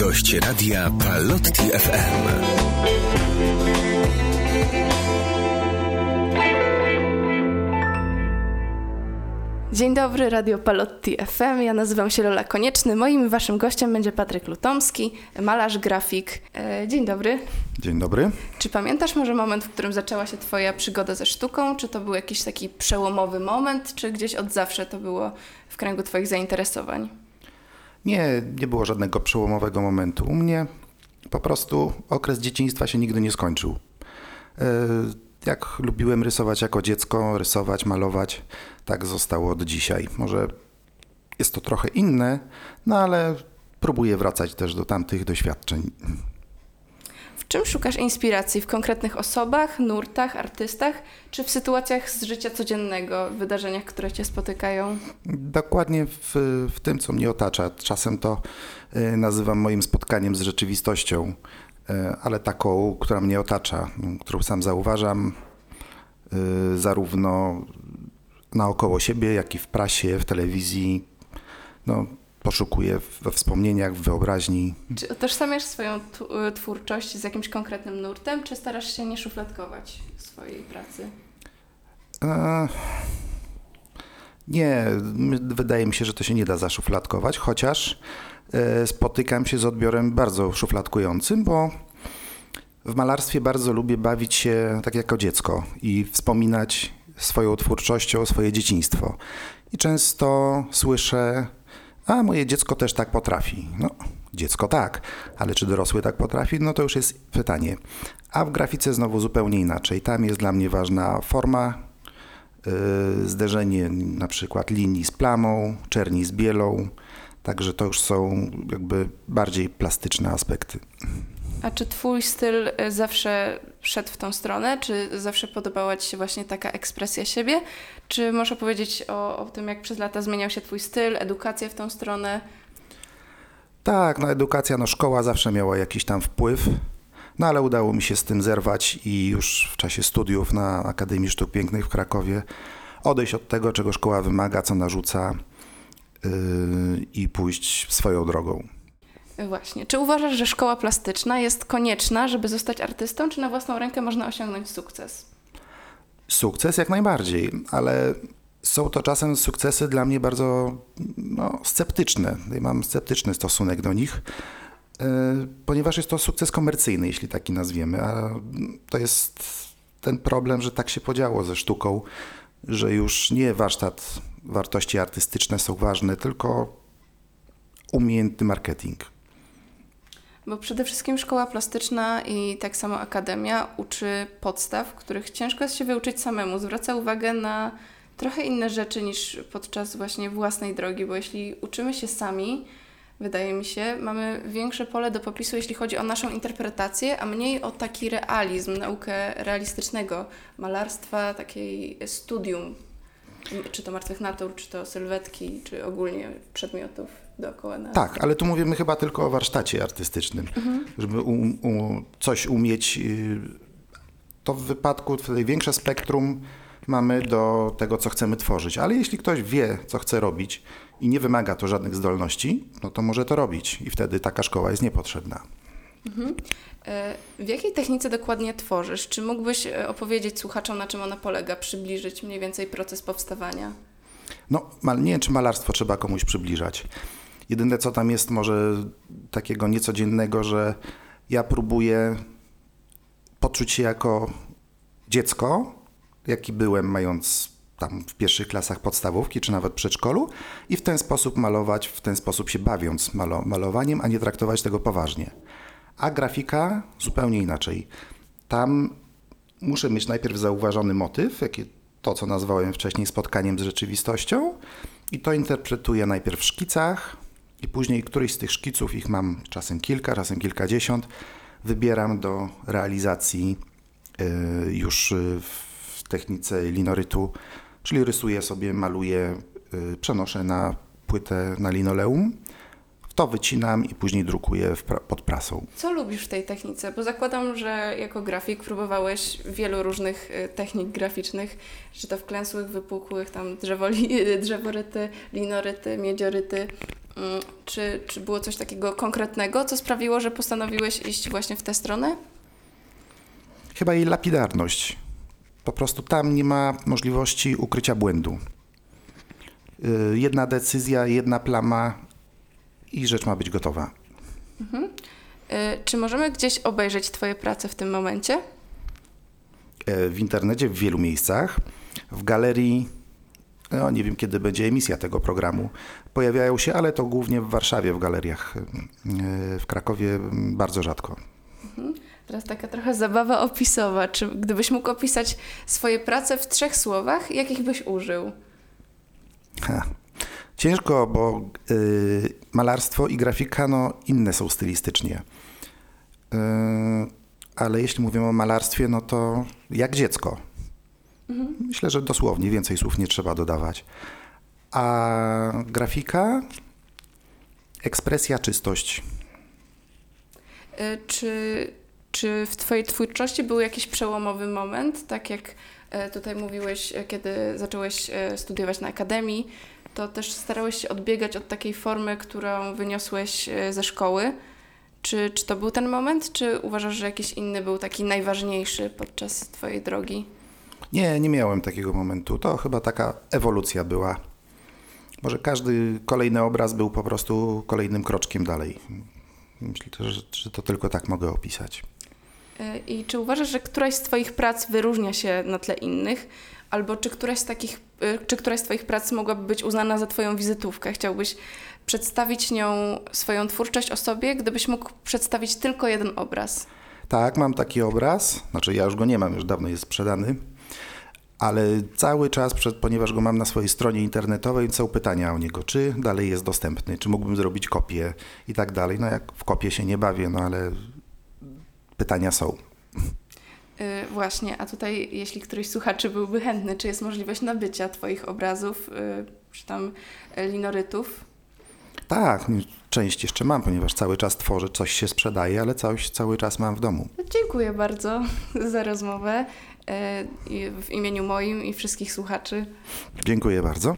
Gość radia Palotti FM. Dzień dobry, Radio Palotti FM. Ja nazywam się Lola Konieczny. Moim waszym gościem będzie Patryk Lutomski, malarz, grafik. E, dzień dobry. Dzień dobry. Czy pamiętasz może moment, w którym zaczęła się twoja przygoda ze sztuką? Czy to był jakiś taki przełomowy moment, czy gdzieś od zawsze to było w kręgu twoich zainteresowań? Nie, nie było żadnego przełomowego momentu. U mnie po prostu okres dzieciństwa się nigdy nie skończył. E, jak lubiłem rysować jako dziecko, rysować, malować, tak zostało do dzisiaj. Może jest to trochę inne, no ale próbuję wracać też do tamtych doświadczeń. Czym szukasz inspiracji? W konkretnych osobach, nurtach, artystach, czy w sytuacjach z życia codziennego, wydarzeniach, które cię spotykają? Dokładnie w, w tym, co mnie otacza. Czasem to y, nazywam moim spotkaniem z rzeczywistością, y, ale taką, która mnie otacza, którą sam zauważam, y, zarówno naokoło siebie, jak i w prasie, w telewizji. No, poszukuję we wspomnieniach, w wyobraźni. Czy utożsamiasz swoją twórczość z jakimś konkretnym nurtem, czy starasz się nie szufladkować swojej pracy? E, nie, wydaje mi się, że to się nie da zaszufladkować, chociaż e, spotykam się z odbiorem bardzo szufladkującym, bo w malarstwie bardzo lubię bawić się tak jako dziecko i wspominać swoją twórczością swoje dzieciństwo. I często słyszę a moje dziecko też tak potrafi. No, dziecko tak, ale czy dorosły tak potrafi? No to już jest pytanie. A w grafice znowu zupełnie inaczej. Tam jest dla mnie ważna forma, yy, zderzenie na przykład linii z plamą, czerni z bielą. Także to już są jakby bardziej plastyczne aspekty. A czy twój styl y, zawsze szedł w tą stronę? Czy zawsze podobała ci się właśnie taka ekspresja siebie? Czy możesz opowiedzieć o, o tym, jak przez lata zmieniał się twój styl, edukacja w tą stronę? Tak, no edukacja, no szkoła zawsze miała jakiś tam wpływ, no ale udało mi się z tym zerwać i już w czasie studiów na Akademii Sztuk Pięknych w Krakowie odejść od tego, czego szkoła wymaga, co narzuca yy, i pójść swoją drogą. Właśnie. Czy uważasz, że szkoła plastyczna jest konieczna, żeby zostać artystą, czy na własną rękę można osiągnąć sukces? Sukces jak najbardziej, ale są to czasem sukcesy dla mnie bardzo no, sceptyczne. Ja mam sceptyczny stosunek do nich, yy, ponieważ jest to sukces komercyjny, jeśli taki nazwiemy. A to jest ten problem, że tak się podziało ze sztuką, że już nie warsztat, wartości artystyczne są ważne, tylko umiejętny marketing. Bo przede wszystkim szkoła plastyczna i tak samo akademia uczy podstaw, których ciężko jest się wyuczyć samemu. Zwraca uwagę na trochę inne rzeczy niż podczas właśnie własnej drogi, bo jeśli uczymy się sami, wydaje mi się, mamy większe pole do popisu, jeśli chodzi o naszą interpretację, a mniej o taki realizm, naukę realistycznego malarstwa, takiej studium, czy to martwych natur, czy to sylwetki, czy ogólnie przedmiotów dookoła nas. Tak, ale tu mówimy chyba tylko o warsztacie artystycznym. Mhm. Żeby u, u, coś umieć, y, to w wypadku tutaj większe spektrum mamy do tego, co chcemy tworzyć. Ale jeśli ktoś wie, co chce robić i nie wymaga to żadnych zdolności, no to może to robić i wtedy taka szkoła jest niepotrzebna. Mhm. E, w jakiej technice dokładnie tworzysz? Czy mógłbyś e, opowiedzieć słuchaczom, na czym ona polega, przybliżyć mniej więcej proces powstawania? No, nie wiem, czy malarstwo trzeba komuś przybliżać. Jedyne, co tam jest może takiego niecodziennego, że ja próbuję poczuć się jako dziecko, jaki byłem, mając tam w pierwszych klasach podstawówki, czy nawet przedszkolu, i w ten sposób malować, w ten sposób się bawiąc malo malowaniem, a nie traktować tego poważnie. A grafika zupełnie inaczej. Tam muszę mieć najpierw zauważony motyw, to, co nazwałem wcześniej spotkaniem z rzeczywistością, i to interpretuję najpierw w szkicach, i później któryś z tych szkiców, ich mam czasem kilka, czasem kilkadziesiąt, wybieram do realizacji y, już w technice linorytu, czyli rysuję sobie, maluję, y, przenoszę na płytę na linoleum, to wycinam i później drukuję pra pod prasą. Co lubisz w tej technice? Bo zakładam, że jako grafik próbowałeś wielu różnych y, technik graficznych, czy to wklęsłych, wypukłych, tam drzewo, drzeworyty, linoryty, miedzioryty. Mm, Czy, czy było coś takiego konkretnego, co sprawiło, że postanowiłeś iść właśnie w tę stronę? Chyba jej lapidarność. Po prostu tam nie ma możliwości ukrycia błędu. Y, Jedna decyzja, jedna plama i rzecz ma być gotowa. Y, Czy możemy gdzieś obejrzeć Twoje prace w tym momencie? E, W internecie w wielu miejscach, w galerii, no nie wiem kiedy będzie emisja tego programu, pojawiają się, ale to głównie w Warszawie, w galeriach. E, W Krakowie bardzo rzadko. Teraz taka trochę zabawa opisowa. Czy gdybyś mógł opisać swoje prace w trzech słowach, jakich byś użył? Ha. Ciężko, bo y, malarstwo i grafika no, inne są stylistycznie. Y, ale jeśli mówimy o malarstwie, no to jak dziecko. Myślę, że dosłownie więcej słów nie trzeba dodawać. A grafika, ekspresja, czystość. Y, Czy, czy w Twojej twórczości był jakiś przełomowy moment, tak jak e, tutaj mówiłeś, e, kiedy zacząłeś studiować na akademii, to też starałeś się odbiegać od takiej formy, którą wyniosłeś e, ze szkoły. Czy, czy to był ten moment, czy uważasz, że jakiś inny był taki najważniejszy podczas Twojej drogi? Nie, nie miałem takiego momentu. To chyba taka ewolucja była. Może każdy kolejny obraz był po prostu kolejnym kroczkiem dalej. Myślę, że, że to tylko tak mogę opisać. E, I czy uważasz, że któraś z Twoich prac wyróżnia się na tle innych? Albo czy któraś z takich, czy któraś z Twoich prac mogłaby być uznana za Twoją wizytówkę? Chciałbyś przedstawić nią swoją twórczość osobie, gdybyś mógł przedstawić tylko jeden obraz? Tak, mam taki obraz. Znaczy, ja już go nie mam, już dawno jest sprzedany. Ale cały czas, przed, ponieważ go mam na swojej stronie internetowej, są pytania o niego, czy dalej jest dostępny, czy mógłbym zrobić kopię i tak dalej. No jak w kopię się nie bawię, no ale pytania są. E, Właśnie, a tutaj, jeśli któryś słuchaczy byłby chętny, czy jest możliwość nabycia Twoich obrazów, e, czy tam linorytów? Tak, część jeszcze mam, ponieważ cały czas tworzę, coś się sprzedaje, ale coś cały czas mam w domu. Dziękuję bardzo za rozmowę i w imieniu moim i wszystkich słuchaczy. Dziękuję bardzo.